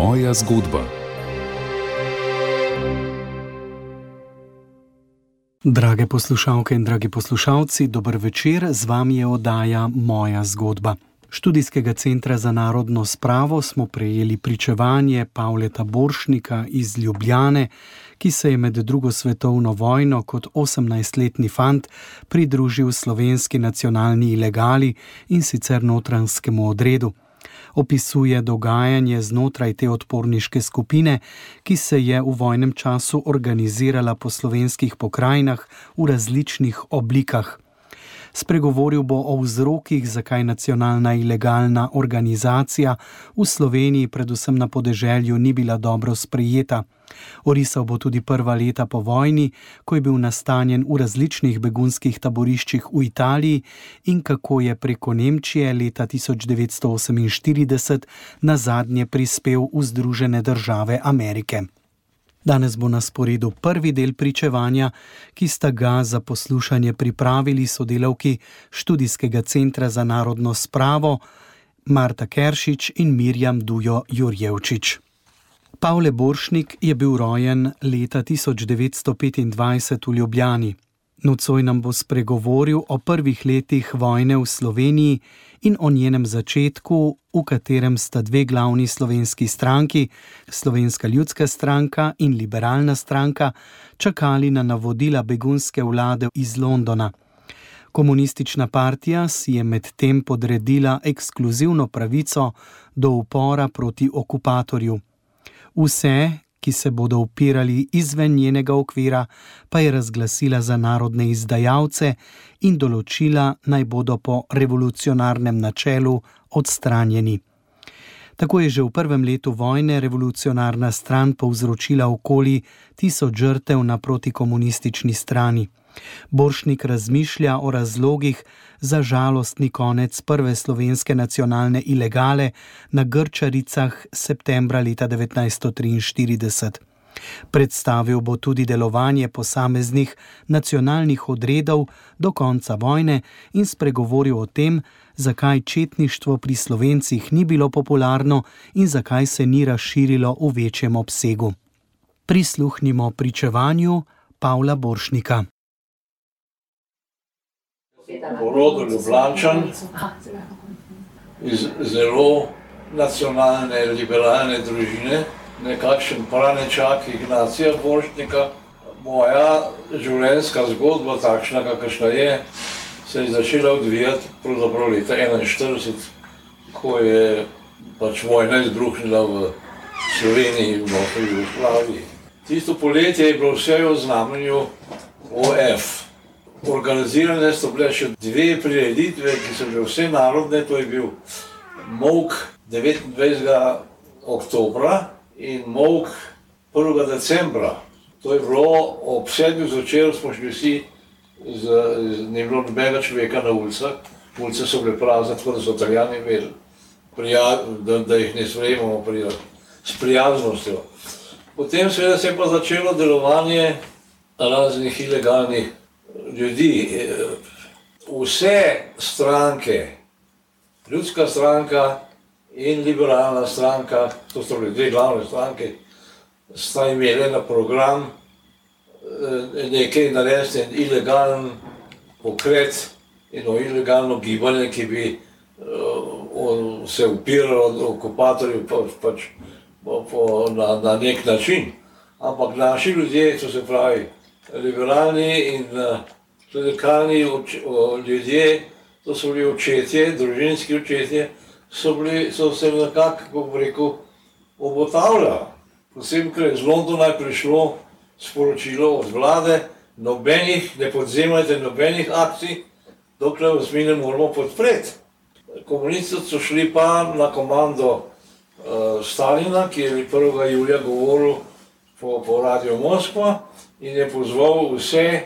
Moja zgodba. Drage poslušalke in dragi poslušalci, dober večer, z vami je oddaja Moja zgodba. Študijskega centra za narodno spravo smo prejeli pričevanje Pavleta Boršnika iz Ljubljane, ki se je med drugo svetovno vojno kot 18-letni fant pridružil slovenski nacionalni ilegali in sicer notranskemu odredu. Opisuje dogajanje znotraj te odporniške skupine, ki se je v vojnem času organizirala po slovenskih pokrajinah v različnih oblikah. Spregovoril bo o vzrokih, zakaj nacionalna ilegalna organizacija v Sloveniji, predvsem na podeželju, ni bila dobro sprejeta. Orisal bo tudi prva leta po vojni, ko je bil nastanjen v različnih begunskih taboriščih v Italiji in kako je preko Nemčije leta 1948 na zadnje prispel v Združene države Amerike. Danes bo na sporedu prvi del pričevanja, ki sta ga za poslušanje pripravili sodelavki študijskega centra za narodno spravo Marta Keršič in Mirjam Dujo Jurjevčič. Pavle Boršnik je bil rojen leta 1925 v Ljubljani. Nocoj nam bo spregovoril o prvih letih vojne v Sloveniji in o njenem začetku, v katerem sta dve glavni slovenski stranki, Slovenska ljudska stranka in Liberalna stranka, čakali na navodila begunske vlade iz Londona. Komunistična partija si je medtem podredila ekskluzivno pravico do upora proti okupatorju. Vse, ki se bodo upirali izven njenega okvira, pa je razglasila za narodne izdajalce in določila, naj bodo po revolucionarnem načelu odstranjeni. Tako je že v prvem letu vojne revolucionarna stran povzročila okoli tisoč žrtev na protikomunistični strani. Boršnik razmišlja o razlogih za žalostni konec prve slovenske nacionalne ilegale na Grčaricah septembra leta 1943. Predstavil bo tudi delovanje posameznih nacionalnih odredov do konca vojne in spregovoril o tem, zakaj četništvo pri slovencih ni bilo popularno in zakaj se ni razširilo v večjem obsegu. Prisluhnimo pričevanju Pavla Boršnika porodu Ljubljančan iz zelo nacionalne, liberalne družine, nekakšen pranečak Ignacija Borštnika. Moja življenjska zgodba, takšna kakršna je, se je začela odvijati pravzaprav leta 1941, ko je pač vojna izbruhnila v Sloveniji in v Jugoslaviji. Tisto poletje je bilo vse v znamenju OF. Organizirane so bile še dve prireditve, ki so bile vse narodne, to je bil Mok 29. oktobra in Mok 1. decembra. To je bilo ob sedmih zvečer, smo šli vsi, z, z, ne bilo nobenega človeka na ulicah, ulice so bile prazne, tako da so italijani imeli, prija, da, da jih ne sprejemamo prija, s prijaznostjo. Potem seveda se je pa začelo delovanje raznih ilegalnih ljudi, vse stranke, ljudska stranka in liberalna stranka, to so bile dve glavne stranke, sta imeli na program eh, nekaj narediti, en ilegalen pokret, eno ilegalno gibanje, ki bi uh, se upiralo od okupatorjev pač, pač, po, po, na, na nek način. Ampak naši ljudje, to se pravi, liberalni in radikalni uh, ljudje, to so bili očetje, družinski očetje, so, bili, so se nekako, kako bi rekel, obotavljali. Posebej, ker je z Londona je prišlo sporočilo od vlade, nobenih, ne podzemljajte nobenih akcij, dokler vas mi ne moramo podpreti. Komunisti so šli pa na komando uh, Stalina, ki je 1. julija govoril po, po Radio Moskva, in je pozval vse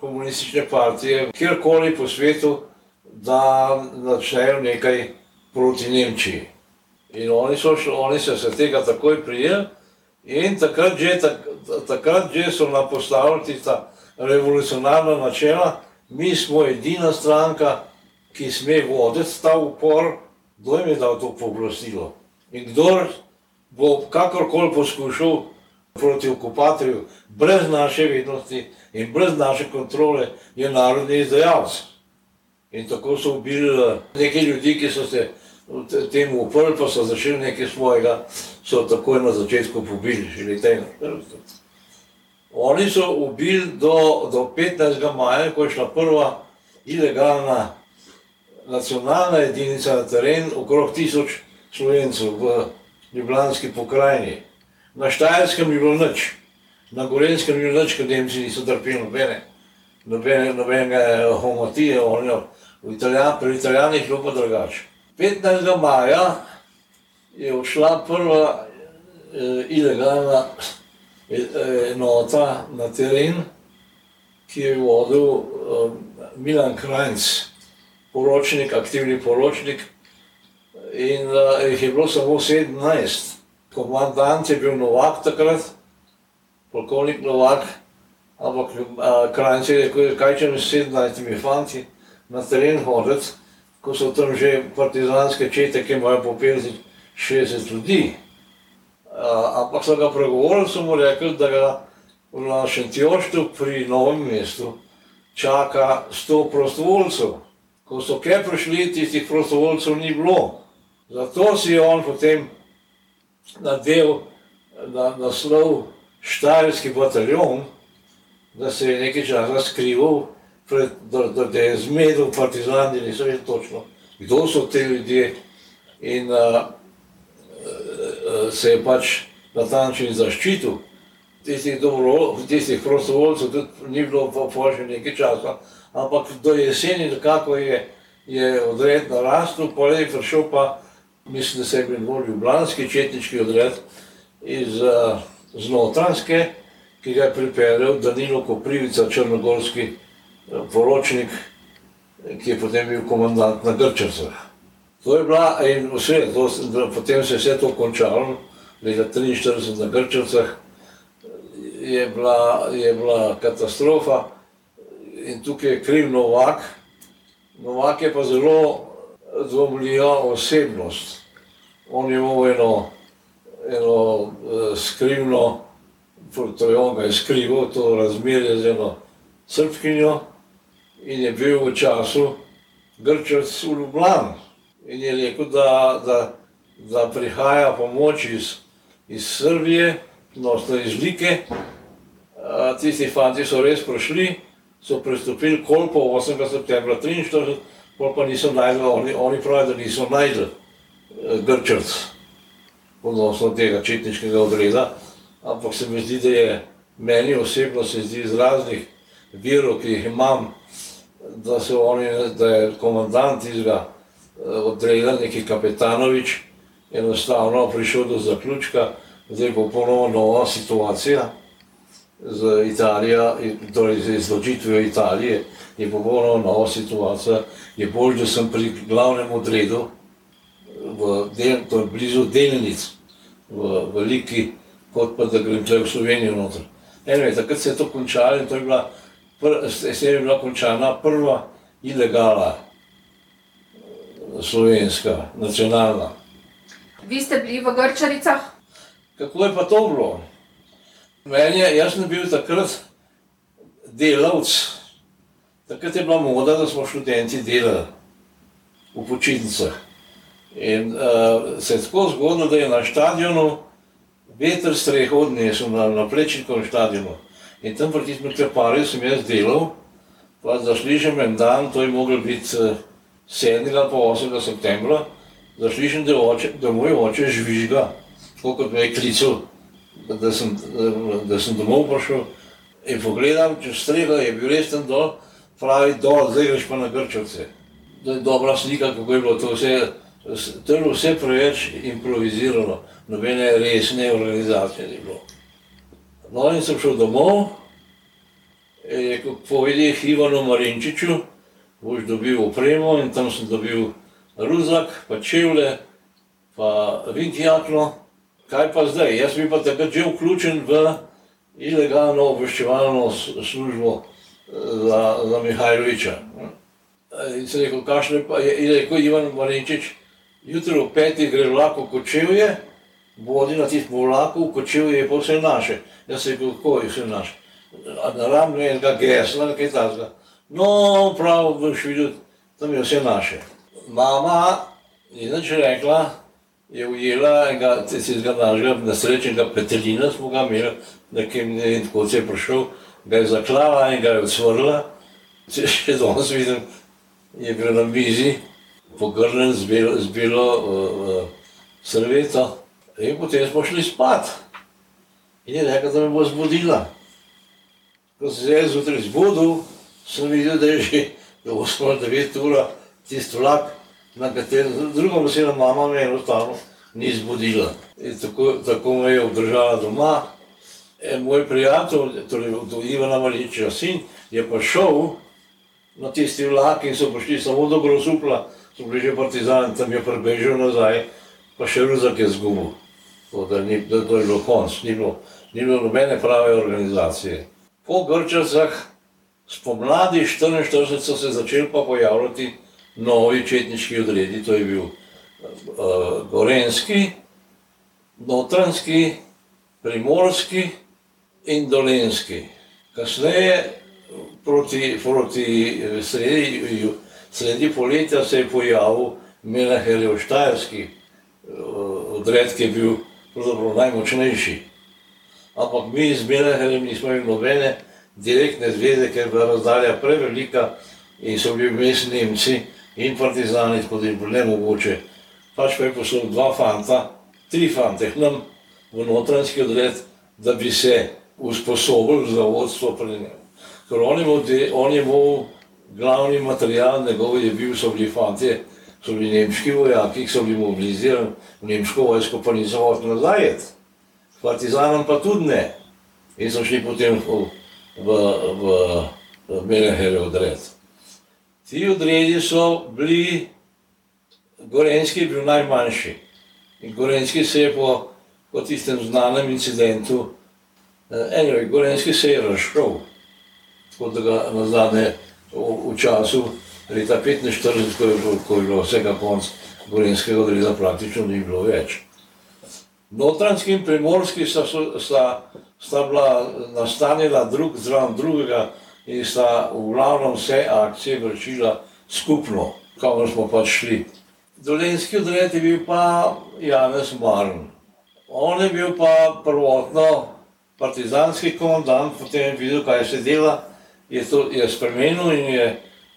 komunistične partije, kjerkoli po svetu, da začnejo nekaj proti Nemčiji. In oni so, oni so se tega takoj prijeli in takrat že, tak, takrat že so napostavili tista revolucionarna načela, mi smo edina stranka, ki sme voditi ta upor, kdo jim je dal to pooblastilo. In kdor bo kakorkoli poskušal proti okupatorju, brez naše vednosti in brez naše kontrole, je narodni izdajalec. In tako so ubili eh, nekaj ljudi, ki so se temu uprli, pa so začeli nekaj svojega, so takoj na začetku pobili, že leta ena. Oni so ubili do, do 15. maja, ko je šla prva ilegalna nacionalna jedinica na teren, okrog tisoč slovencev v Ljubljanski pokrajini. Na Štajerskem ni bilo nič, na Gorenskem ni bilo nič, ker Nemci niso trpeli nobene, nobene, nobenega homotije, v Italijan, pri Italijanih je bilo pa drugače. 15. maja je odšla prva eh, ilegalna eh, enota na teren, ki je vodil eh, Milan Krajnc, poročnik, aktivni poročnik, in uh, jih je bilo samo 17. Komandant je bil Novak takrat, polkovnik Novak, ampak Krajnc je rekel, kaj če mi 17 fanti na teren hoditi, ko so tam že partizanske čete, ki imajo po 50-60 ljudi. Uh, ampak so ga pregovorili, so mu rekli, da ga v našem Tjoštu pri novem mestu čaka 100 prostovoljcev. Ko so kaj prišli, tistih prostovoljcev ni bilo. Zato si je on potem nadel na naslov Štajerski bataljon, da se je nekaj časa skrival pred, da, da, da je zmedel partizani, niso vedeli točno, kdo so te ljudje in uh, uh, se je pač na ta način zaščitil. Tistih, dobro, tistih prostovoljcev tudi ni bilo pa še nekaj časa, ampak do jeseni nekako je, je odred narastel, je prišel pa, mislim, da se je bolj ljubljanski četnički odred iz uh, Znotranske, ki ga je pripeljal Danilo Koprivica, črnogorski poročnik, ki je potem bil komandant na Grčevcah. To je bila in vse, to, potem se je vse to končalo, leta 43 na Grčevcah, je bila, je bila katastrofa in tukaj je kriv Novak. Novak je pa zelo dvomljiva osebnost. On je imel eno, eno uh, skrivno, to je on ga je skrival, to razmerje z eno srpkinjo, in je bil v času Grčev v Ljubljani. In je rekel, da, da, da prihaja pomoč iz, iz Srbije, odnosno iz Like. Tisti fanti so res prišli, so pristopili kolpo 8. septembra 43, pol pa niso najdli, oni, oni pravijo, da niso najdli eh, Grčevc, odnosno tega četniškega odreda, ampak se mi zdi, da je meni osebno se zdi iz raznih virov, ki jih imam, da, oni, da je komandant izga eh, odreda neki kapetanovič, enostavno prišel do zaključka, zdaj bo ponovno nova situacija z Italijo, torej z izločitvijo Italije, je popolnoma nova situacija, je bolj, da sem pri glavnem odredu, del, to je blizu delnic, v veliki, kot pa da grem tle v Slovenijo noter. Je, takrat se je to končalo in to je bila se je bila končana prva ilegala slovenska, nacionalna. Vi ste bili v Grčaricah? Kako je pa to bilo? Meni je, jaz sem bil takrat delavc, takrat je bila moda, da smo študenti delali v počitnicah. In uh, se je tako zgodilo, da je na stadionu veter streho odnesel, na, na plečnikovem stadionu. In tam pri tistem kleparju sem jaz delal, pa zaslišim en dan, to je moglo biti 7. ali pa 8. septembra, zaslišim, da, oče, da moj oče žvižga, tako kot me je klical, da, sem, da sem domov prišel. In pogledam, če strega je bil res tam dol, pravi dol, zdaj greš pa na Grčevce. To je dobra slika, kako je bilo to vse, to je bilo vse preveč improvizirano, nobene resne organizacije ni bilo. No, in sem šel domov, je povedal Ivanu Marinčiču, boš dobil opremo in tam sem dobil ruzak, pa čevlje, pa vinkijakno. Kaj pa zdaj? Jaz bi pa takrat že vključen v ilegalno obveščevalno službo eh, za, za Mihajloviča. In se rekel, kašne pa je, in rekel Ivan Marinčič, jutro v petih gre vlako kočevje vodi na tistem vlaku, kočil je pa vse naše. Jaz se rekel, kako je vse naše. Na ramlu je enega gesla, kaj takega. No, prav, boš videl, tam je vse naše. Mama je nič rekla, je ujela enega tistega našega nesrečnega petelina, smo ga imeli, nekem, ne vem, tako se je prišel, ga je zaklala in ga je odsvrla. Če še danes vidim, je bil na mizi, pogrnen z belo, z belo uh, srveto. In potem smo šli spat. In je rekla, da me bo zbudila. Ko se jaz zjutraj zbudil, sem videl, da je že 8-9 ura tisti vlak, na katerem druga nosila mama me enostavno ni zbudila. In tako, tako me je obdržala doma. En moj prijatelj, torej od Ivana Maliča sin, je pa šel na tisti vlak in so prišli samo do Grosupla, so bili že partizani, tam je prebežal nazaj, pa še ruzak je zgubil. To, da ni, da to je bilo konc, ni bilo, ni bilo nobene prave organizacije. Po Grčacah spomladi 44 so se začeli pa pojavljati novi četniški odredi, to je bil uh, Gorenski, Notranski, Primorski in Dolenski. Kasneje, proti, proti sredi, sredi poletja se je pojavil Melaherjev Štajerski uh, odred, ki je bil pravzaprav najmočnejši. Ampak mi z Melaherjem nismo imeli nobene direktne zveze, ker je bila razdalja prevelika in so bili vmes Nemci in partizani, tako da je bilo nemogoče. Pač pa je poslal dva fanta, tri fante k nam v notranjski odred, da bi se usposobili za vodstvo pri njem. Ker on je imel, on je imel glavni material, njegov je bil, so bili fantje, so bili nemški vojaki, ki so bili mobilizirani v nemško vojsko, pa niso hoteli nazaj. Partizanom pa tudi ne. In so šli potem v, v, v, v Meleherjev odred. Ti odredi so bili, Gorenski je bil najmanjši. In Gorenski se je po, po tistem znanem incidentu, eh, anyway, Gorenski se je razšel, tako da ga na zadnje v, v času leta 45, ko je bilo, ko je bilo vsega konc Gorenskega odreda, praktično ni bilo več. Notranski in primorski sta, sta, sta bila nastanjena drug zraven drugega in sta v glavnem vse akcije vršila skupno, kamor smo pač šli. Dolenski odred je bil pa Janez Marn. On je bil pa prvotno partizanski komandant, potem je videl, kaj se dela, je to je spremenil in je,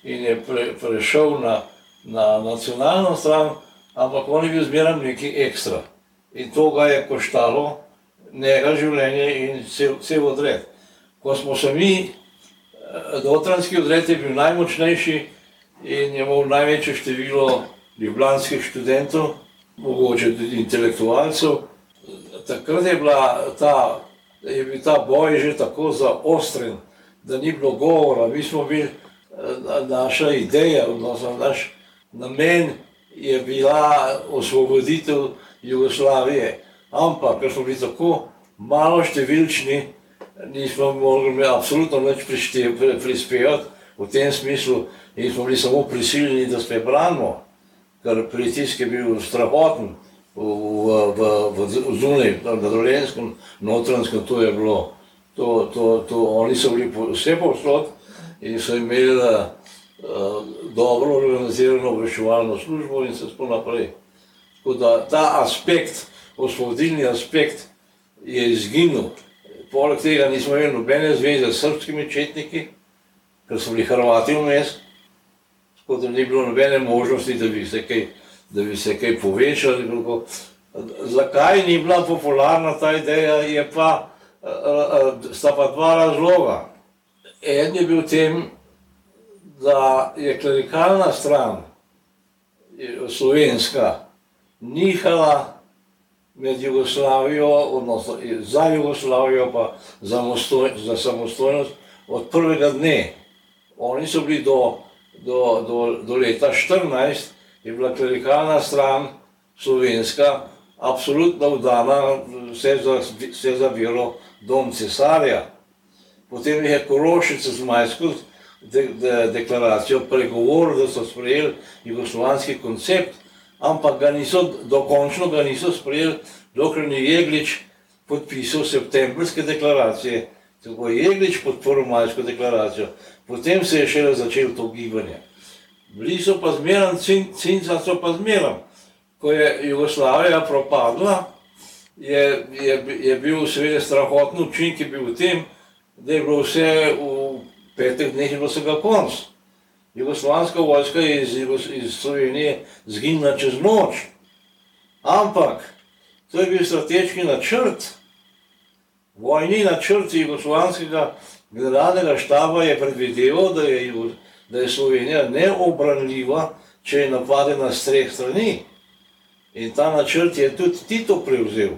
in je pre, prešel na, na nacionalno stran, ampak on je bil zmeraj nekaj ekstra. In to ga je koštalo njega življenje in cel, cel odred. Ko smo se mi, dotranski odred je bil najmočnejši in je imel največje število ljubljanskih študentov, mogoče tudi intelektualcev. Takrat je, ta, je bil ta boj že tako zaostren, da ni bilo govora. Mi smo bili, naša ideja, odnosno naš namen je bila osvoboditev Jugoslavije. Ampak, ker smo bili tako malo številčni, nismo mogli absolutno nič prispevati v tem smislu in smo bili samo prisiljeni, da se branimo, ker pritisk je bil strahoten v, v, v, v zunaj, na dolenskem, notranskem, to je bilo, to, to, to, oni so bili vse povsod in so imeli uh, dobro organizirano obveščevalno službo in se spol naprej. Tako da ta aspekt, osvobodilni aspekt je izginil. Poleg tega nismo imeli nobene zveze s srpskimi četniki, ker so bili Hrvati vmes, tako da ni bilo nobene možnosti, da bi se kaj, da bi se kaj povečali. Zakaj ni bila popularna ta ideja, je pa, sta pa dva razloga. En je bil tem, da je klerikalna stran, slovenska, nihala med Jugoslavijo, odnosno za Jugoslavijo, pa za, mostoj, za samostojnost od prvega dne. Oni so bili do, do, do, do leta 14, je bila klerikalna stran slovenska, absolutno vdana vse za, vse za vero dom cesarja. Potem je Korošice z Majsko de, de, deklaracijo pregovoril, da so sprejeli jugoslovanski koncept, ampak ga niso, dokončno ga niso sprejeli, dokler ni Jeglič podpisal septembrske deklaracije, tako je Jeglič podporil majsko deklaracijo, potem se je šele začelo to gibanje. Bili so pa zmeram, cinca so pa zmeram. Ko je Jugoslavija propadla, je, je, je bil seveda strahotni učinek v tem, da je bilo vse v petih dneh in vsega konc. Jugoslavijska vojska iz, iz Slovenije zginila čez noč. Ampak to je bil strateški načrt. Vojni načrt Jugoslavijskega generalnega štaba je predvideval, da je, da je Slovenija neobranljiva, če je napadena s treh strani. In ta načrt je tudi Tito prevzel.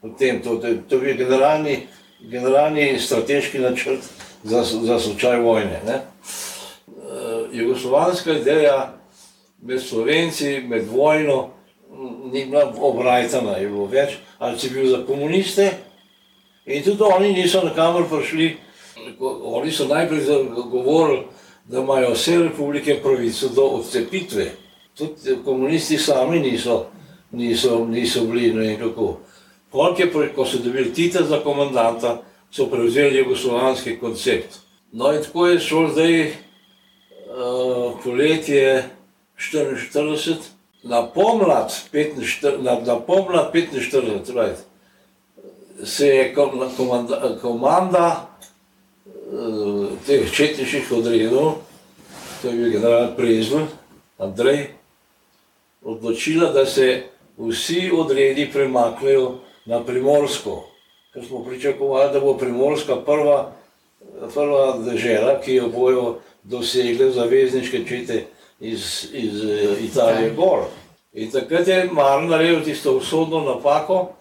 Potem, to, to, to je generalni, generalni strateški načrt za, za slučaj vojne. Ne? Jugoslovanska ideja med Slovenci, med vojno, ni bila obrajtana, je bilo več, ali si bil za komuniste. In tudi oni niso na kamer prišli, oni so najprej govorili, da imajo vse republike pravico do odcepitve. Tudi komunisti sami niso, niso, niso bili, ne vem kako. Polk je, ko so dobili Tita za komandanta, so prevzeli jugoslovanski koncept. No in tako je šlo zdaj poletje 44, na pomlad 45, na, na pomlad 45, right, se je komanda, komanda uh, teh četniških odredov, to je bil general Prezl, Andrej, odločila, da se vsi odredi premaknejo na Primorsko, ker smo pričakovali, da bo Primorska prva, prva država, ki jo bojo dosegle zavezniške čete iz, iz eh, Italije gor. In takrat je Marn naredil tisto usodno napako,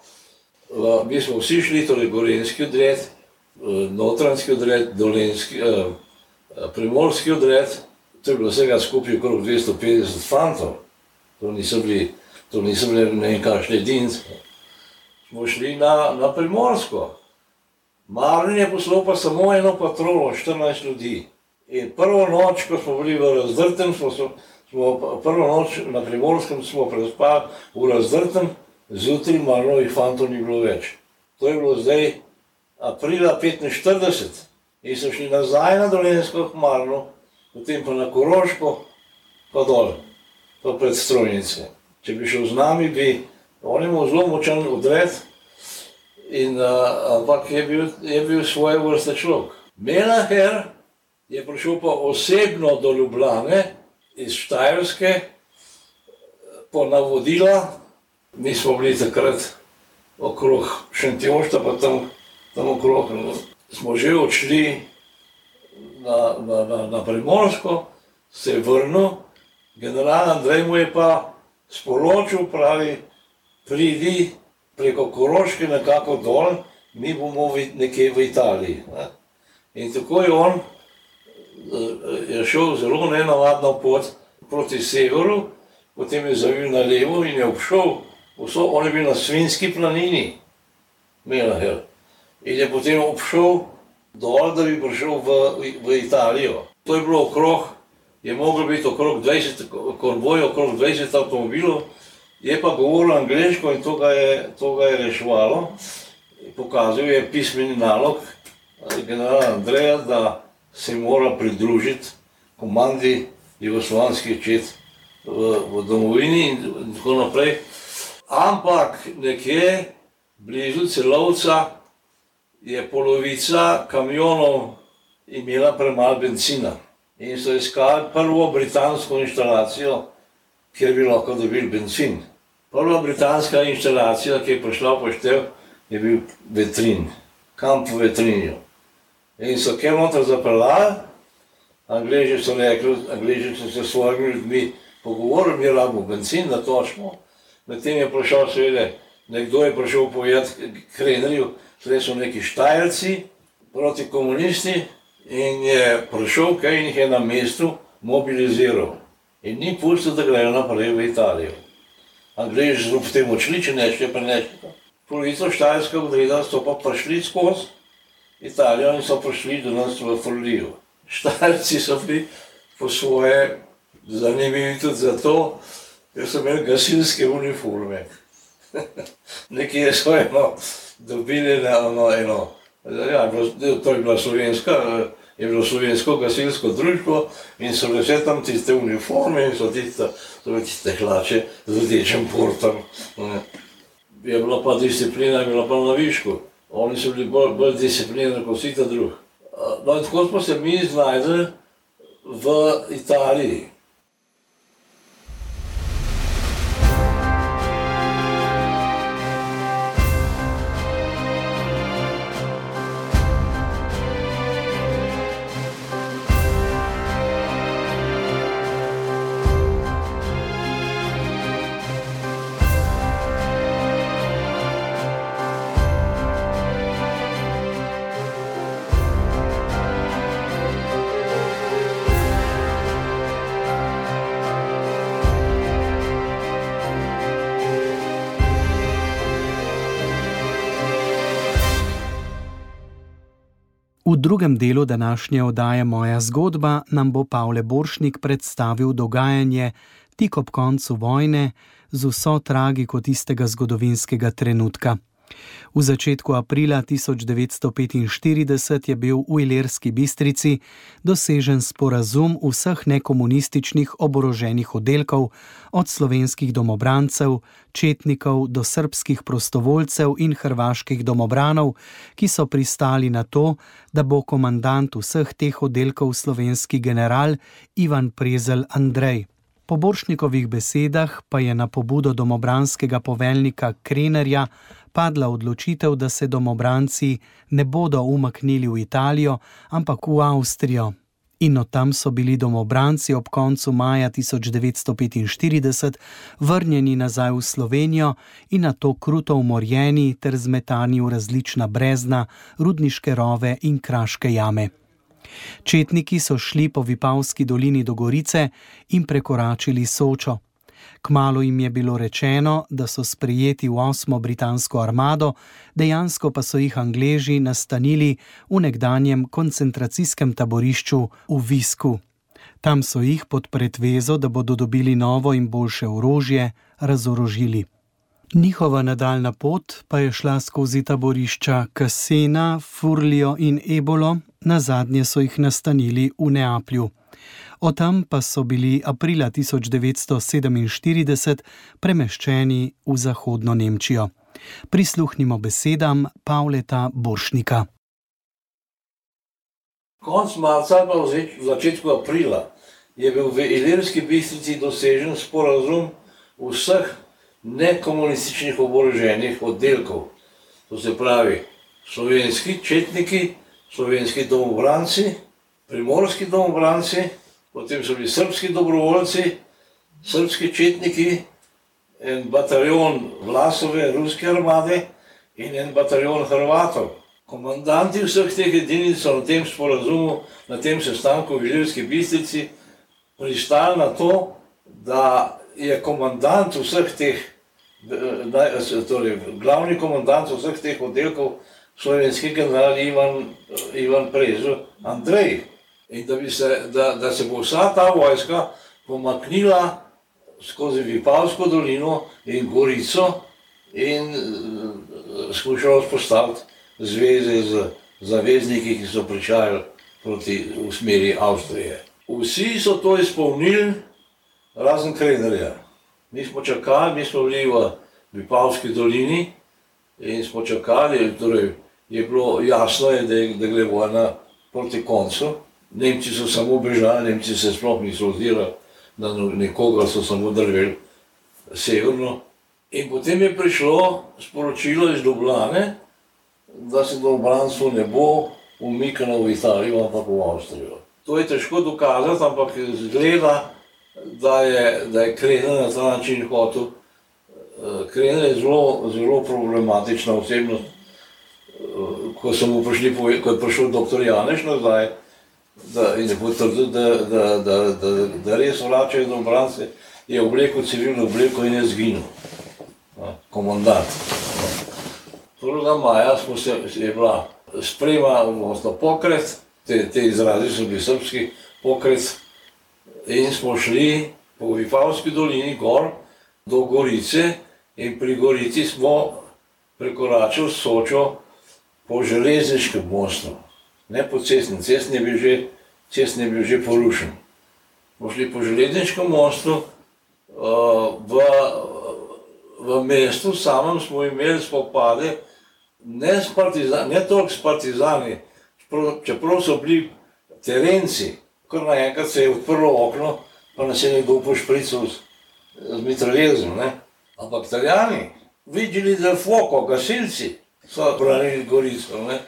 mi smo vsi šli, torej Gorenski odred, eh, Notranski odred, Dolenski, eh, Primorski odred, to je bilo vsega skupaj okrog 250 fantov, to niso bili, to niso bili nekakšne jedince smo šli na, na Primorsko. Marlin je poslal pa samo eno patrolo, 14 ljudi. In prvo noč, ko smo bili v razdrtem, smo, smo prvo noč na Primorskem smo prespali v razdrtem, zjutraj Marlinovih fantov ni bilo več. To je bilo zdaj aprila 45 in so šli nazaj na Dolensko k Marlinu, potem pa na Koroško, pa dol, pa pred strojnice. Če bi šel z nami, bi On imel zelo močen odred, in, uh, ampak je bil, je bil svoje vrste človek. Menaher je prišel pa osebno do Ljubljane iz Štajerske, po navodila, mi smo bili takrat okrog Šentjošta, pa tam, tam okrog, smo že odšli na, na, na, na Primorsko, se je vrnil, general Andrej mu je pa sporočil, pravi, pridi preko Koroške nekako dol, mi bomo nekje v Italiji. Ne. In tako je on eh, je šel zelo nenavadno pot proti severu, potem je zavil na levo in je obšel, vso, on je bil na Svinski planini, Melaher, in je potem obšel dol, da bi prišel v, v Italijo. To je bilo okrog, je moglo biti okrog 20, korboj, okrog 20 avtomobilov, Je pa govoril angliško in to ga je, to ga je reševalo. Pokazal je pismeni nalog generala Andreja, da se mora pridružiti komandi jugoslovanskih čet v, v domovini in tako naprej. Ampak nekje blizu celovca je polovica kamionov imela premalo benzina in so iskali prvo britansko inštalacijo, kjer bi lahko dobili benzin. Prva britanska inštalacija, ki je prišla poštev, je bil vetrin, kamp v vetrinju. In so kjer noter zapeljali, angliži so rekli, angliži so se s svojimi ljudmi pogovorili, mi rabimo benzin, da točimo. Medtem je prišel seveda, nekdo je prišel povedati Krenerju, tle so neki štajerci proti komunisti in je prišel, kaj jih je na mestu mobiliziral. In ni pustil, da grejo naprej v Italijo. Angleži so potem odšli, če ne še prenešli. Polovico Štajerskega odreda so pa prišli skozi Italijo in so prišli do nas v Forlijo. Štajerci so bili po svoje zanimivi tudi zato, ker so imeli gasilske uniforme. Nekje so eno dobili eno, eno ja, to je bila slovenska, je bilo slovensko gasilsko društvo in so bile vse tam tiste uniforme in so tiste, so tiste hlače z rdečim portom. Je bila pa disciplina, je bila pa na višku. Oni so bili bolj, bolj disciplinirani kot vsi ta drug. No in tako smo se mi znajdli v Italiji. Drugem delu današnje oddaje Moja zgodba nam bo Pavle Boršnik predstavil dogajanje tik ob koncu vojne z vso tragiko tistega zgodovinskega trenutka. V začetku aprila 1945 je bil v Ilerski Bistrici dosežen sporazum vseh nekomunističnih oboroženih oddelkov, od slovenskih domobrancev, četnikov do srpskih prostovoljcev in hrvaških domobranov, ki so pristali na to, da bo komandant vseh teh oddelkov slovenski general Ivan Prezel Andrej. Po Boršnikovih besedah pa je na pobudo domobranskega poveljnika Krenerja padla odločitev, da se domobranci ne bodo umaknili v Italijo, ampak v Avstrijo. In od tam so bili domobranci ob koncu maja 1945 vrnjeni nazaj v Slovenijo in na to kruto umorjeni ter zmetani v različna brezna, rudniške rove in kraške jame. Četniki so šli po Vipavski dolini do Gorice in prekoračili Sočo. Kmalo jim je bilo rečeno, da so sprejeti v osmo britansko armado, dejansko pa so jih Angleži nastanili v nekdanjem koncentracijskem taborišču v Visku. Tam so jih pod pretvezo, da bodo dobili novo in boljše orožje, razorožili. Njihova nadaljna pot pa je šla skozi taborišča Kasena, Furlijo in Ebolo, na zadnje so jih nastanili v Neaplju. Od tam pa so bili aprila 1947 premeščeni v zahodno Nemčijo. Prisluhnimo besedam Pavleta Boršnika. Konec marca, pa v začetku aprila, je bil v Ilirski bistrici dosežen sporazum vseh nekomunističnih oboroženih oddelkov. To se pravi, slovenski četniki, slovenski domobranci, primorski domobranci, potem so bili srpski dobrovoljci, srpski četniki, en bataljon Vlasove, ruske armade in en bataljon Hrvatov. Komandanti vseh teh edinic so na tem sporazumu, na tem sestanku v Ilirski bistrici pristali na to, da je komandant vseh teh, torej glavni komandant vseh teh oddelkov, slovenski general Ivan, Ivan Prezo, Andrej, in da, se, da, da se bo vsa ta vojska pomaknila skozi Vipavsko dolino in Gorico in uh, skušala vzpostaviti zveze z zavezniki, ki so pričajali proti v smeri Avstrije. Vsi so to izpolnili, razen Krenerja. Mi smo čakali, mi smo bili v Vipavski dolini in smo čakali, torej je bilo jasno, je, da, da gre vojna proti koncu. Nemci so samo bežali, Nemci se sploh niso ozirali na nekoga, so samo drveli severno. In potem je prišlo sporočilo iz Dublane, da se do obranstva ne bo umikalo v Italijo, ampak v Avstrijo. To je težko dokazati, ampak zgleda, da je, da je Krener na ta način hotel. Eh, Krener je zelo, zelo problematična osebnost. Eh, ko, prišli, ko je prišel dr. Janeš nazaj, da je potrdil, da, da, da, da, da res vračajo do obrance, je oblekel civilno obleko in je zginil. Komandant. 1. maja smo se, je bila sprema, odnosno pokret, te, te izrazi so bili srpski pokret in smo šli po Vipavski dolini gor do Gorice In pri Gorici smo prekoračili Sočo po železniškem mostu, ne po cestni. Cestni je bil že, cestni je bil že porušen. Smo šli po železniškem mostu, uh, v, v mestu samem smo imeli spopade, ne, partizani, ne toliko s partizani, čeprav so bili terenci, kar naenkrat se je odprlo okno, pa nas je nekdo pošprical z, z mitraljezom. Ampak italijani, videli del fuoco, gasilci, so branili Gorico. Ne?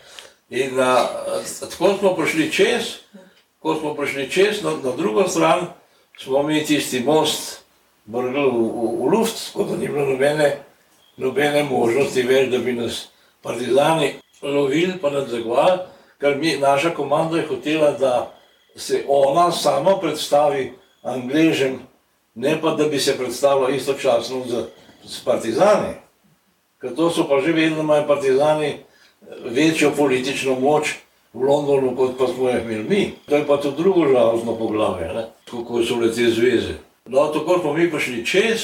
In a, tako smo prišli čez, ko smo prišli čez, na, na drugo stran smo mi tisti most vrgli v, v, v luft, tako da ni bilo nobene, nobene možnosti več, da bi nas partizani lovili pa nadzagovali, ker mi, naša komanda je hotela, da se ona sama predstavi Angležem, ne pa da bi se predstavila istočasno z, z partizani. Ker to so pa že vedno imajo partizani večjo politično moč v Londonu, kot pa smo jih imeli mi. To je pa to drugo žalostno poglavje, kako so bile te zveze. No, tako smo mi prišli čez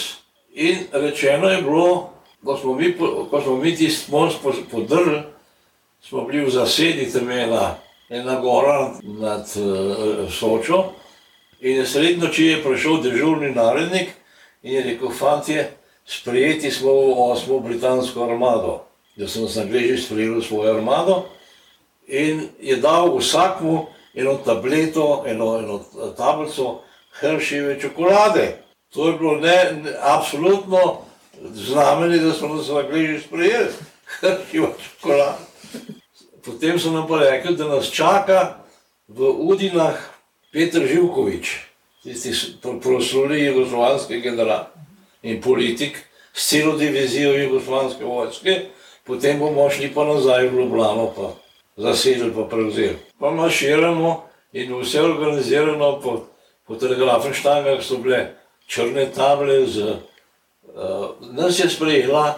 in rečeno je bilo, ko smo mi, ko smo mi tisti most podrli, smo bili v zasedi, je ena, gora nad uh, Sočo in je sred noči je prišel dežurni narednik in je rekel, fantje, sprejeti smo v osmo britansko armado, da so nas angleži sprejeli v svojo armado in je dal vsakmu eno tableto, eno, eno tablico Hrševe čokolade. To je bilo ne, ne absolutno znamenje, da smo nas angleži sprejeli. Hrševa čokolada. Potem so nam pa rekli, da nas čaka v Udinah Petr Živkovič, tisti prosluli jugoslovanski general in politik s celo divizijo jugoslovanske vojske, potem bomo šli pa nazaj v Ljubljano, pa zasedli pa prevzeli. Pa maširamo in vse organizirano po, po telegrafnih štangah so bile črne table z... Uh, nas je sprejela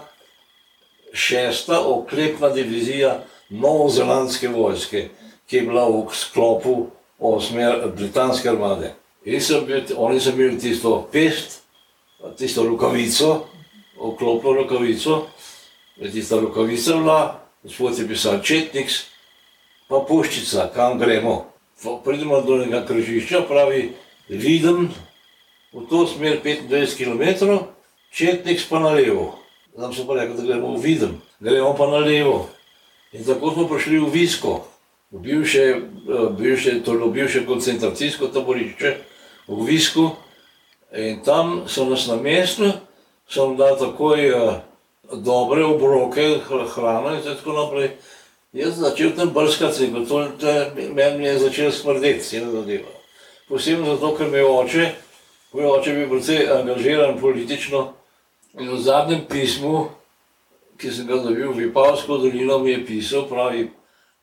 šesta oklepna divizija novozelandske vojske, ki je bila v sklopu osme britanske armade. So bil, oni so imeli tisto pest, tisto rokavico, oklopno rokavico, tista rokavica bila, gospod je pisal Četniks, pa puščica, kam gremo. Pridemo do nekega križišča, pravi, vidim v to smer 25 km, Četniks pa na levo. Tam so pa rekli, da gremo, vidim, gremo pa na levo. In tako smo prišli v Visko, v bivše, eh, bivše, torej v bivše koncentracijsko taborišče, v Visku. In tam so nas na mestu, so nam dali takoj uh, dobre obroke, hrano in tako naprej. Jaz sem začel tam brskati, to, to meni je začelo smrdeti, je zadeva. Posebno zato, ker me oče, moj oče bil precej angažiran politično in v zadnjem pismu, ki sem ga dobil v Vipavsko dolino, mi je pisal, pravi,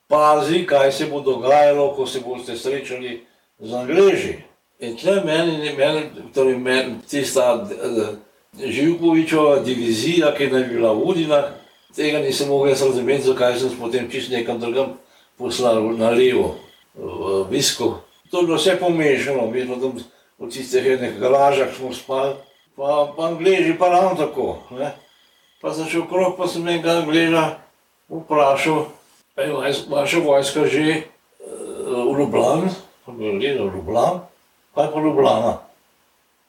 pazi, kaj se bo dogajalo, ko se boste srečali z Angleži. In tle meni, meni, torej meni, tista uh, Živkovičova divizija, ki naj bila v Udinah, tega nisem mogel razumeti, zakaj sem potem čist nekam drugam poslal na levo, v Visko. To je bilo vse pomešano, smo tam v tistih enih garažah smo spali, pa, pa Angleži pa ravno tako. Ne? Pa začel krok, pa sem enega Angleža vprašal, pa je vaša vojska že uh, v Ljubljani, pa je gledal v Ljubljani, pa je pa Ljubljana.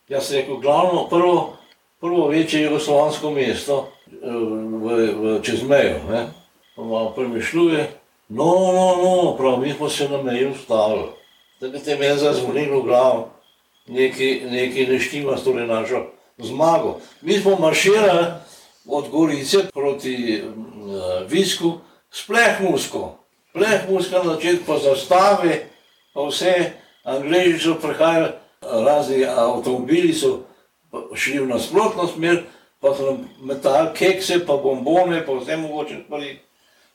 Jaz sem rekel, glavno, prvo, prvo večje jugoslovansko mesto uh, v, v, čez mejo, ne? pa malo premišljuje, no, no, no, prav, mi smo se na meji ustavili. Takrat je meni zazvonilo v glavo, nekaj ne štima s tole našo zmago. Mi smo marširali, od Gorice proti uh, Visku, splehmusko. Splehmuska na začetku pa zastave, pa vse, Angleži so prihajali, razni avtomobili so šli v nasprotno smer, pa so nam metali kekse, pa bombone, pa vse mogoče stvari.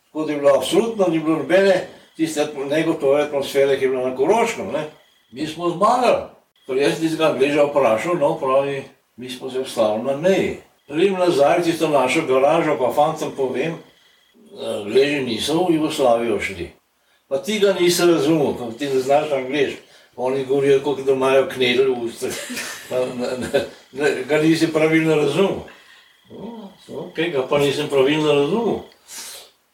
Tako da je bilo absolutno, ni bilo nobene tiste negotove atmosfere, ki je bila na Koroškem. Ne? Mi smo zmagali. Torej jaz tistega Angleža vprašal, no pravi, mi smo se ustavili na meji. Pridem nazaj, tisto našo garažo, pa fantom povem, gleži niso v Jugoslavijo šli. Pa ti ga nisi razumel, pa ti ne znaš angliš. Oni govorijo, da imajo knedel v ustih. Ga nisi pravilno razumel. No, kaj ga pa nisem pravilno razumel.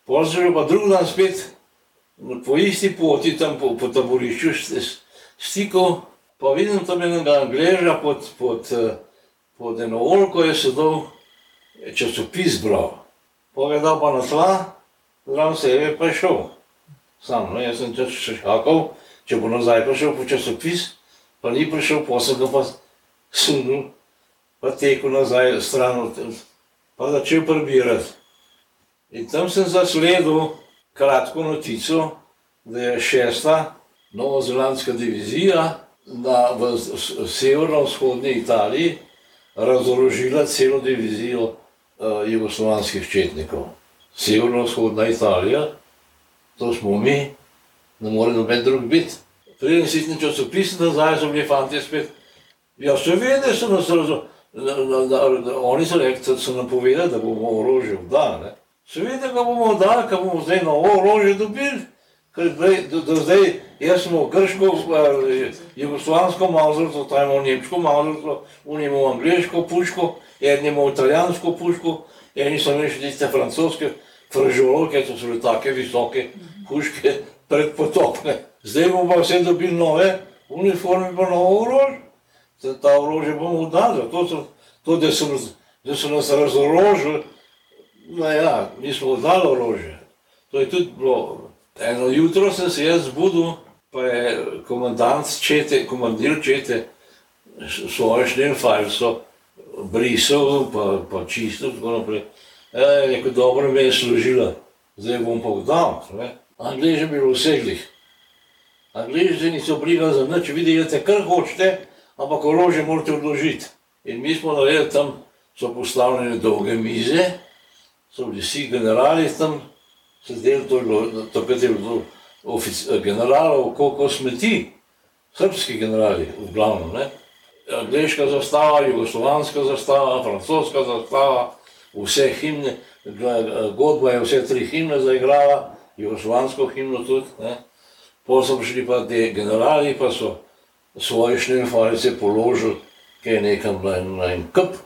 Pozor, pa drug dan spet po isti poti, tam po, po taborišču, stikal, pa vidim tam enega angleža pod, pod, pod eno olko je sedel, je časopis bral. Povedal pa na tla, zraven se je prišel. Sam, no, jaz sem še čakal, če bo nazaj prišel po časopis, pa ni prišel, posel ga pa sunul, pa tekel nazaj stran od tega pa začel prebirati. In tam sem zasledil kratko notico, da je šesta novozelandska divizija na, v severno-vzhodni Italiji razorožila celo divizijo uh, jugoslovanskih četnikov. Severno-vzhodna Italija, to smo mi, ne more noben drug biti. Preden si ti časopis nazaj, so bili fanti spet. Ja, seveda so nas razumeli. Da, da, da, da, oni so rekli, da so nam povedali, da bomo orožje vdali. Seveda ga bomo vdali, ker bomo zdaj novo orožje dobili. Ker zdaj, do, do zdaj, jaz smo grško, eh, jugoslovansko mazurco, tam imamo nemško mazurco, oni imamo angliško puško, eni imamo italijansko puško, eni so imeli še tiste francoske fražoloke, to so bile take visoke puške predpotopne. Zdaj bomo pa vse dobili nove uniforme, pa novo orožje da ta orožje bomo dali. To, to, to da, so, da so nas razorožili, no ja, mi smo dali orožje. To je tudi bilo. Eno jutro sem se jaz zbudil, pa je komandant čete, komandir čete, svoje šnelfajlso brisal, pa, pa čistil, tako naprej. E, neko dobro me je služila, zdaj bom pa vdal. Angliži bi bilo vseglih. Angliži niso brigali za nič, vidite, kar hočete, ampak orožje morate odložiti. In mi smo naredili tam, so postavljene dolge mize, so bili vsi generali tam, se zdelo, to takrat je bilo generalov, koliko smeti, srpski generali, v glavnem, ne. Angliška zastava, jugoslovanska zastava, francoska zastava, vse himne, godba je vse tri himne zaigrala, jugoslovansko himno tudi, ne. Potem so prišli pa ti generali, pa so svoje šnemfalice položil, ki je nekam na en, na en kup.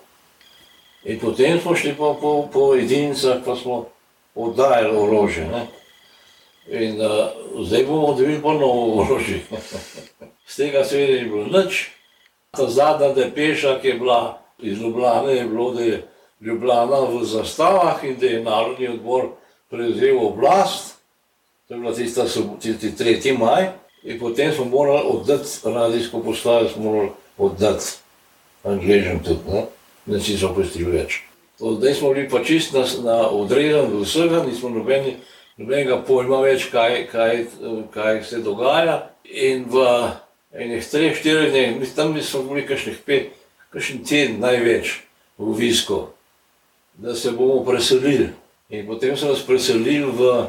In potem smo šli pa po, po edinicah, pa smo oddajali orožje. Ne? In uh, zdaj bomo dobili pa novo orožje. Z tega seveda ni bilo nič. Ta zadnja depeša, ki je bila iz Ljubljane, je bilo, da je Ljubljana v zastavah in da je narodni odbor prevzel oblast. To je bila tista, tisti 3. maj. In potem smo morali oddati radijsko postajo, smo morali oddati angližem tudi, ne? ne si so pustili več. Zdaj smo bili pa čist na, na odredan do vsega, nismo nobeni, nobenega pojma več, kaj, kaj, kaj se dogaja. In v enih treh, štirih dneh, tam smo bili kakšnih pet, kakšen teden največ v Visko, da se bomo preselili. In potem so nas preselili v,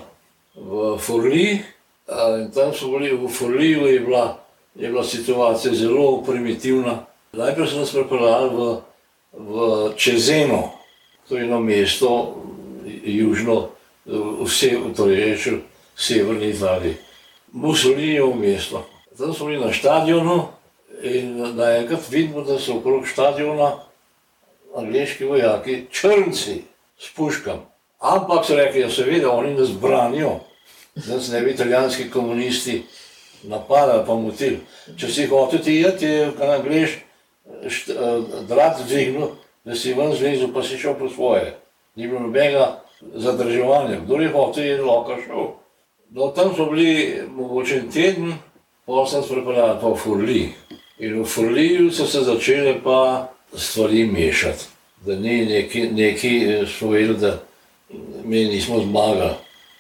v Forlih, In tam so bili v Forliju, je je bila situacija zelo primitivna. Najprej so nas pripeljali v, v Čezeno, to je eno mesto, južno, vse, torej v severni Italiji. Mussolinijevo mesto. Tam smo bili na stadionu in naenkrat vidimo, da so okrog stadiona angliški vojaki, črnci s puškami. Ampak so rekli, da seveda oni nas branijo da se ne bi italijanski komunisti napadali pa motili. Če si hotel ti jeti, je kaj angliš, drat dvignil, da si ven zlezel, pa si šel po svoje. Ni bilo nobenega zadrževanja. Kdo je hotel, je lahko šel. No, tam so bili mogoče en teden, pa sem se pripeljal pa v Furli. In v Furliju so se začele pa stvari mešati. Da ni neki, neki so vedeli, da mi nismo zmagali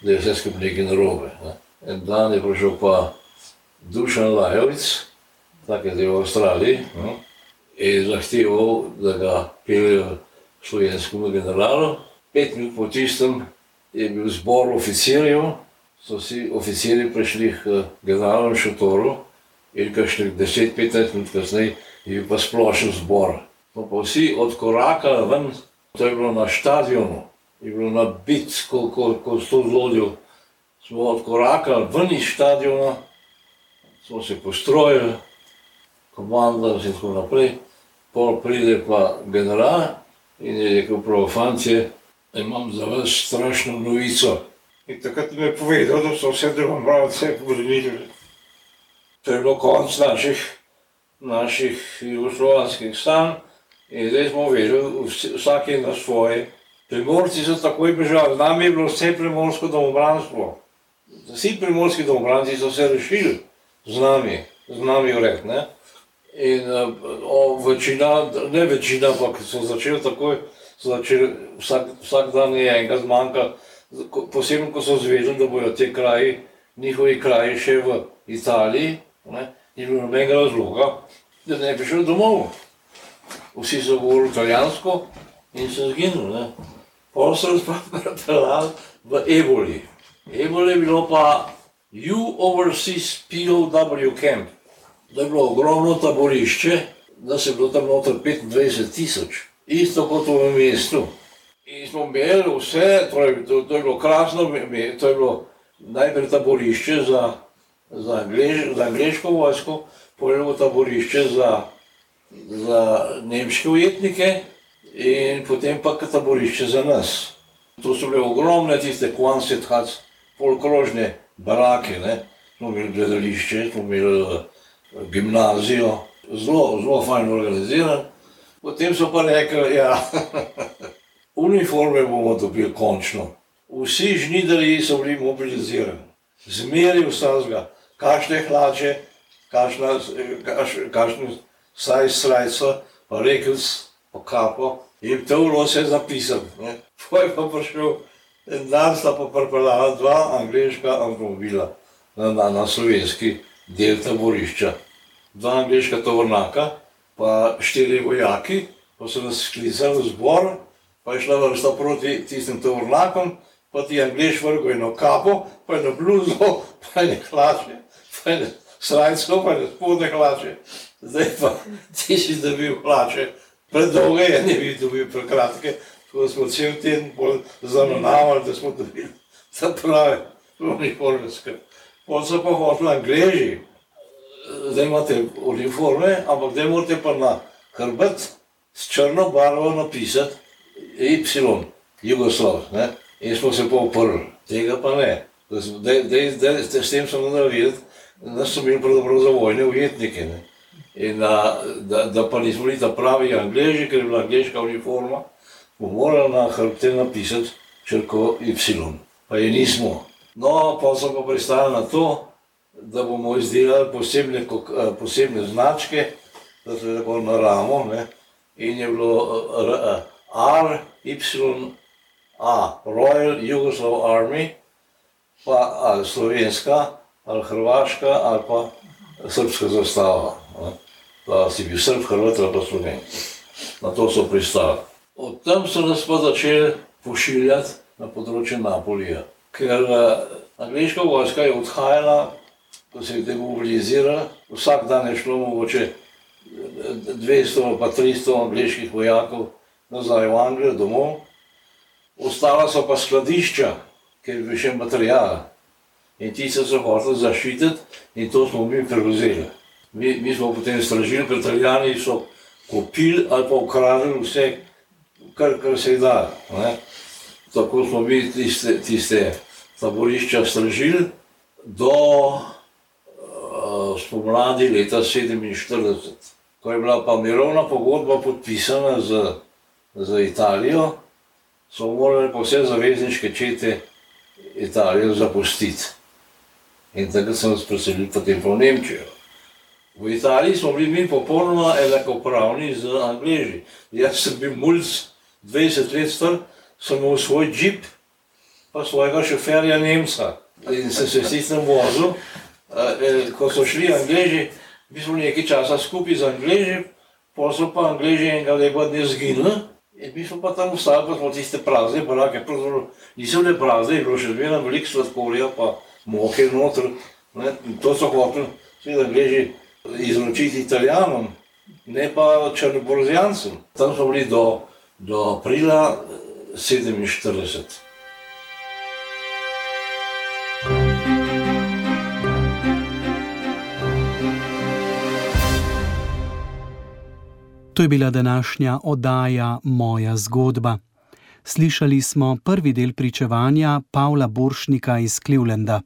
da je vse skupaj nekaj narobe. Ne. En dan je prišel pa Dušan Lajovic, tako je v Avstraliji, in zahteval, da ga peljejo slovenskemu generalu. Pet minut po tistem je bil zbor oficirjev, so vsi oficirji prišli k generalnemu šotoru in kakšnih 10-15 minut kasneje je bil pa splošen zbor. Smo pa vsi odkorakali ven, to je bilo na stadionu je bilo nabit, ko, ko, ko s to zlodjo smo odkorakali ven iz stadiona, smo se postrojili, komanda in tako naprej, pol pride pa general In je rekel, prav, fantje, imam za vas strašno novico. In takrat mi je povedal, da so vse domobrance povrnili. To je bilo konc naših, naših jugoslovanskih stanj in zdaj smo vedeli, vsak je na svoje. Primorci so takoj bežali, nam je bilo vse primorsko domobranstvo. Vsi primorski domobranci so se rešili z nami, z nami ne. In o, večina, ne večina, ampak so začeli takoj, so začeli, vsak, vsak dan je enega zmanjka, posebno, ko so zvedeli, da bojo te kraji, njihovi kraji še v Italiji, ne, ni bilo nobenega razloga, da ne bi šel domov. Vsi so govorili italijansko in so zginili. So nas pa prepeljali v Eboli. Eboli je bilo pa U Overseas POW Camp. To je bilo ogromno taborišče, da se je bilo tam noter 25 tisoč, isto kot v mestu. In smo imeli vse, torej, to, to je bilo krasno, to je bilo najprej taborišče za, za, Anglež, za angliško vojsko, potem je bilo taborišče za, za nemške ujetnike in potem pa taborišče za nas. To so bile ogromne tiste kvansethac, polkrožne barake, ne. Smo imeli gledališče, smo imeli gimnazijo, zelo, zelo fajn organiziran. Potem so pa rekli, ja, uniforme bomo dobili končno. Vsi žnidarji so bili mobilizirani, zmeri vsega, kakšne hlače, kakšna, kaš, kakšne saj srajco, pa rekelc, pa kapo. In to vse zapisano. Poj pa prišel, en dan sta pa pripeljala dva angliška avtomobila na, na, na slovenski del taborišča. Dva angliška tovornaka, pa štiri vojaki, pa so nas sklicali v zbor, pa je šla vrsta proti tistim tovornakom, pa ti angliš vrgo eno kapo, pa eno bluzo, pa ene hlače, pa ene srajco, pa ene spodne hlače. Zdaj pa ti si dobil hlače, predolge je, ne bi dobil prekratke, tako smo cel teden bolj zanonavali, da smo dobili ta prave uniformske. Potem so pa hoteli Angleži, zdaj imate uniforme, ampak zdaj morate pa na hrbet s črno barvo napisati Y, Jugoslav, ne? In smo se pa uprli, tega pa ne. Dej, dej, dej, s tem sem nadal videti, da so bili pravzaprav za vojne ujetnike, ne? In da, da, da pa nismo bili ta pravi Angleži, ker je bila angliška uniforma, bomo morali na hrbte napisati črko Y. Pa je nismo. No, pa so pa pristali na to, da bomo izdelali posebne, posebne značke, da se tako na ramo, ne? in je bilo R, Y, A, Royal Yugoslav Army, pa ali slovenska, ali hrvaška, ali pa srpska zastava. Da si bil srb, hrvat ali pa slovenc. Na to so pristali. Od tam so nas pa začeli pošiljati na področje Napolija, ker angliška vojska je odhajala ko se je demobilizirala, vsak dan je šlo mogoče 200 pa 300 angliških vojakov nazaj v Anglijo, domov. Ostala so pa skladišča, ker je bil še material. In ti so se hoteli zaščititi in to smo mi prevzeli. Mi, mi smo potem stražili, ker italijani so kupili ali pa ukradili vse, kar, kar se je da. Ne? Tako smo mi tiste, tiste taborišča stražili do spomladi leta 1947, ko je bila pa mirovna pogodba podpisana z, z Italijo, so morali pa vse zavezniške čete Italijo zapustiti. In takrat sem se preselil potem v Nemčijo. V Italiji smo bili mi popolnoma enakopravni z Angleži. Jaz sem bil mulj 20 let star, sem imel svoj džip, pa svojega šoferja Nemca. In sem se s tistem vozil, ko so šli Angleži, mi smo nekaj časa skupaj z Angleži, pa so pa Angleži enega lepa dne zginili. In mi smo pa tam ostali, pa smo tiste prazne barake, pravzaprav niso bile prazne, bilo še zmeraj veliko sladkorja, pa moke noter. Ne? In to so hoteli, seveda Angleži, izročiti Italijanom, ne pa Črnoborzijancem. Tam smo bili do, do aprila 47. To je bila današnja oddaja Moja zgodba. Slišali smo prvi del pričevanja Pavla Boršnika iz Clevelanda.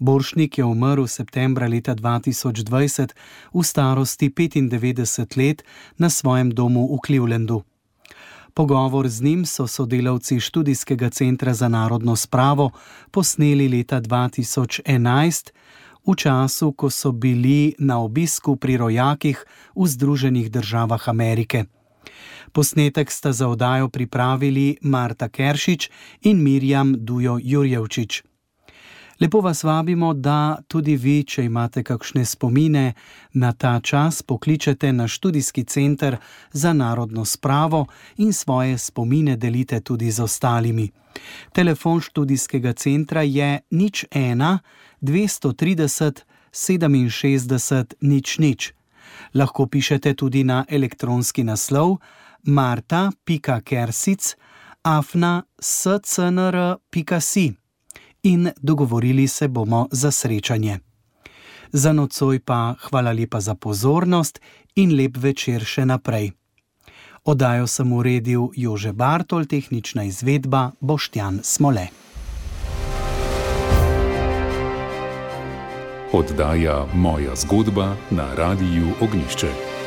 Boršnik je umrl septembra leta 2020 v starosti 95 let na svojem domu v Clevelandu. Pogovor z njim so sodelavci študijskega centra za narodno spravo posneli leta 2011 v času, ko so bili na obisku pri rojakih v Združenih državah Amerike. Posnetek sta za oddajo pripravili Marta Keršič in Mirjam Dujo Jurjevčič. Lepo vas vabimo, da tudi vi, če imate kakšne spomine na ta čas, pokličete na študijski center za narodno spravo in svoje spomine delite tudi z ostalimi. Telefon študijskega centra je nič ena 230 67 nič nič. Lahko pišete tudi na elektronski naslov marta.kersic afna scnr.si in dogovorili se bomo za srečanje. Za nocoj pa hvala lepa za pozornost in lep večer še naprej. Odajo sem uredil Jože Bartol, tehnična izvedba Boštjan Smole. Oddaja Moja zgodba na Radiu Ognišče.